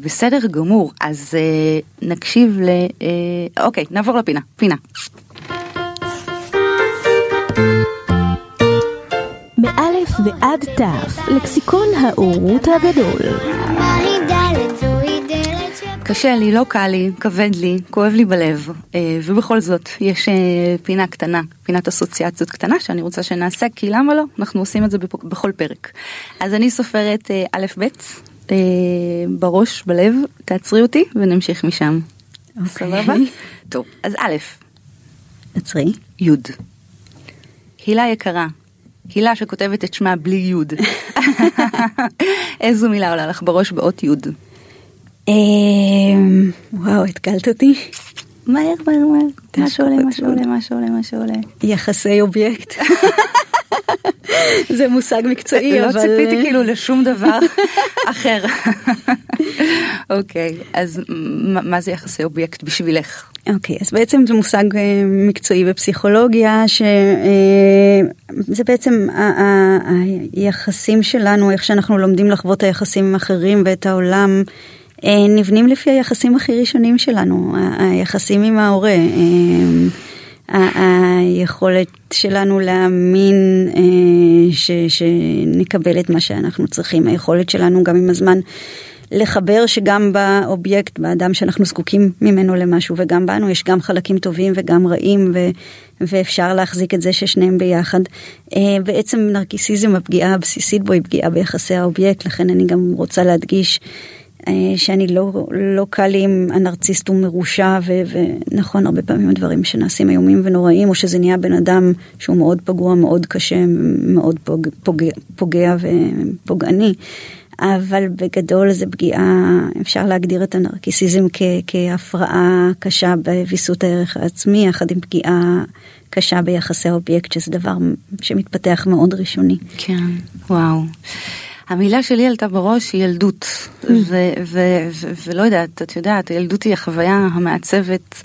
בסדר גמור, אז נקשיב ל... אוקיי, נעבור לפינה, פינה. מאלף ועד תף, לקסיקון האורות הגדול. קשה לי, לא קל לי, כבד לי, כואב לי בלב, אה, ובכל זאת יש אה, פינה קטנה, פינת אסוציאציות קטנה שאני רוצה שנעשה, כי למה לא? אנחנו עושים את זה בכל פרק. אז אני סופרת אה, א' ב' בראש, בלב, תעצרי אותי ונמשיך משם. אוקיי. סבבה? טוב, אז א', עצרי. י'. הילה יקרה, הילה שכותבת את שמה בלי י'. איזו מילה עולה לך בראש באות י'? אמ, וואו, התקלת אותי. מהר, מהר, מהר. מה שעולה, מה שעולה, מה שעולה, מה שעולה. יחסי אובייקט. זה מושג מקצועי, לא אבל... ציפיתי כאילו לשום דבר אחר. אוקיי, אז מה זה יחסי אובייקט בשבילך? אוקיי, אז בעצם זה מושג אה, מקצועי בפסיכולוגיה, שזה בעצם ה- ה- היחסים שלנו, איך שאנחנו לומדים לחוות היחסים עם אחרים ואת העולם, אה, נבנים לפי היחסים הכי ראשונים שלנו, היחסים עם ההורה. היכולת שלנו להאמין אה, ש, שנקבל את מה שאנחנו צריכים, היכולת שלנו גם עם הזמן לחבר שגם באובייקט, באדם שאנחנו זקוקים ממנו למשהו וגם בנו יש גם חלקים טובים וגם רעים ו, ואפשר להחזיק את זה ששניהם ביחד. אה, בעצם נרקיסיזם הפגיעה הבסיסית בו היא פגיעה ביחסי האובייקט, לכן אני גם רוצה להדגיש שאני לא, לא קל לי אם הנרציסט הוא מרושע ו, ונכון הרבה פעמים הדברים שנעשים איומים ונוראים או שזה נהיה בן אדם שהוא מאוד פגוע מאוד קשה מאוד פוג, פוגע, פוגע ופוגעני אבל בגדול זה פגיעה אפשר להגדיר את הנרקיסיזם כ, כהפרעה קשה בוויסות הערך העצמי יחד עם פגיעה קשה ביחסי האובייקט שזה דבר שמתפתח מאוד ראשוני. כן, וואו. המילה שלי עלתה בראש היא ילדות, ו- ו- ו- ולא יודעת, את יודעת, הילדות היא החוויה המעצבת,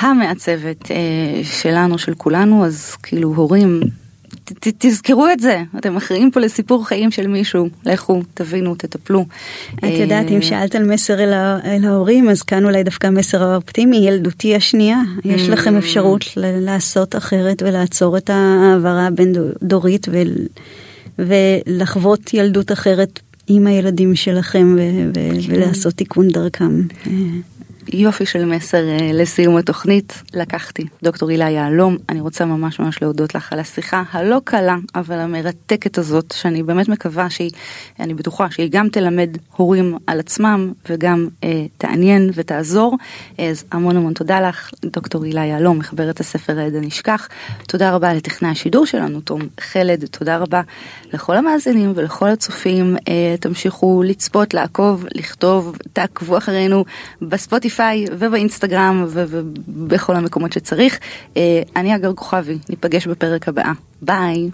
המעצבת אה, שלנו, של כולנו, אז כאילו הורים, ת- ת- תזכרו את זה, אתם אחראים פה לסיפור חיים של מישהו, לכו, תבינו, תטפלו. את יודעת, אם אה, שאלת על מסר אל, אל ההורים, אז כאן אולי דווקא המסר האופטימי, ילדותי השנייה. יש לכם אפשרות לעשות אחרת ולעצור את ההעברה הבין-דורית ול- ולחוות ילדות אחרת עם הילדים שלכם ו- ו- ולעשות תיקון דרכם. יופי של מסר אה, לסיום התוכנית. לקחתי דוקטור הילה יהלום. אני רוצה ממש ממש להודות לך על השיחה הלא קלה אבל המרתקת הזאת שאני באמת מקווה שהיא אני בטוחה שהיא גם תלמד הורים על עצמם וגם אה, תעניין ותעזור. אז המון המון תודה לך דוקטור הילה יהלום מחברת הספר העד הנשכח תודה רבה לטכנאי השידור שלנו תום חלד. תודה רבה לכל המאזינים ולכל הצופים. אה, תמשיכו לצפות לעקוב לכתוב תעקבו אחרינו בספוטיפיי. בספוטיפיי ובאינסטגרם ובכל המקומות שצריך. אני אגר כוכבי, ניפגש בפרק הבא. ביי.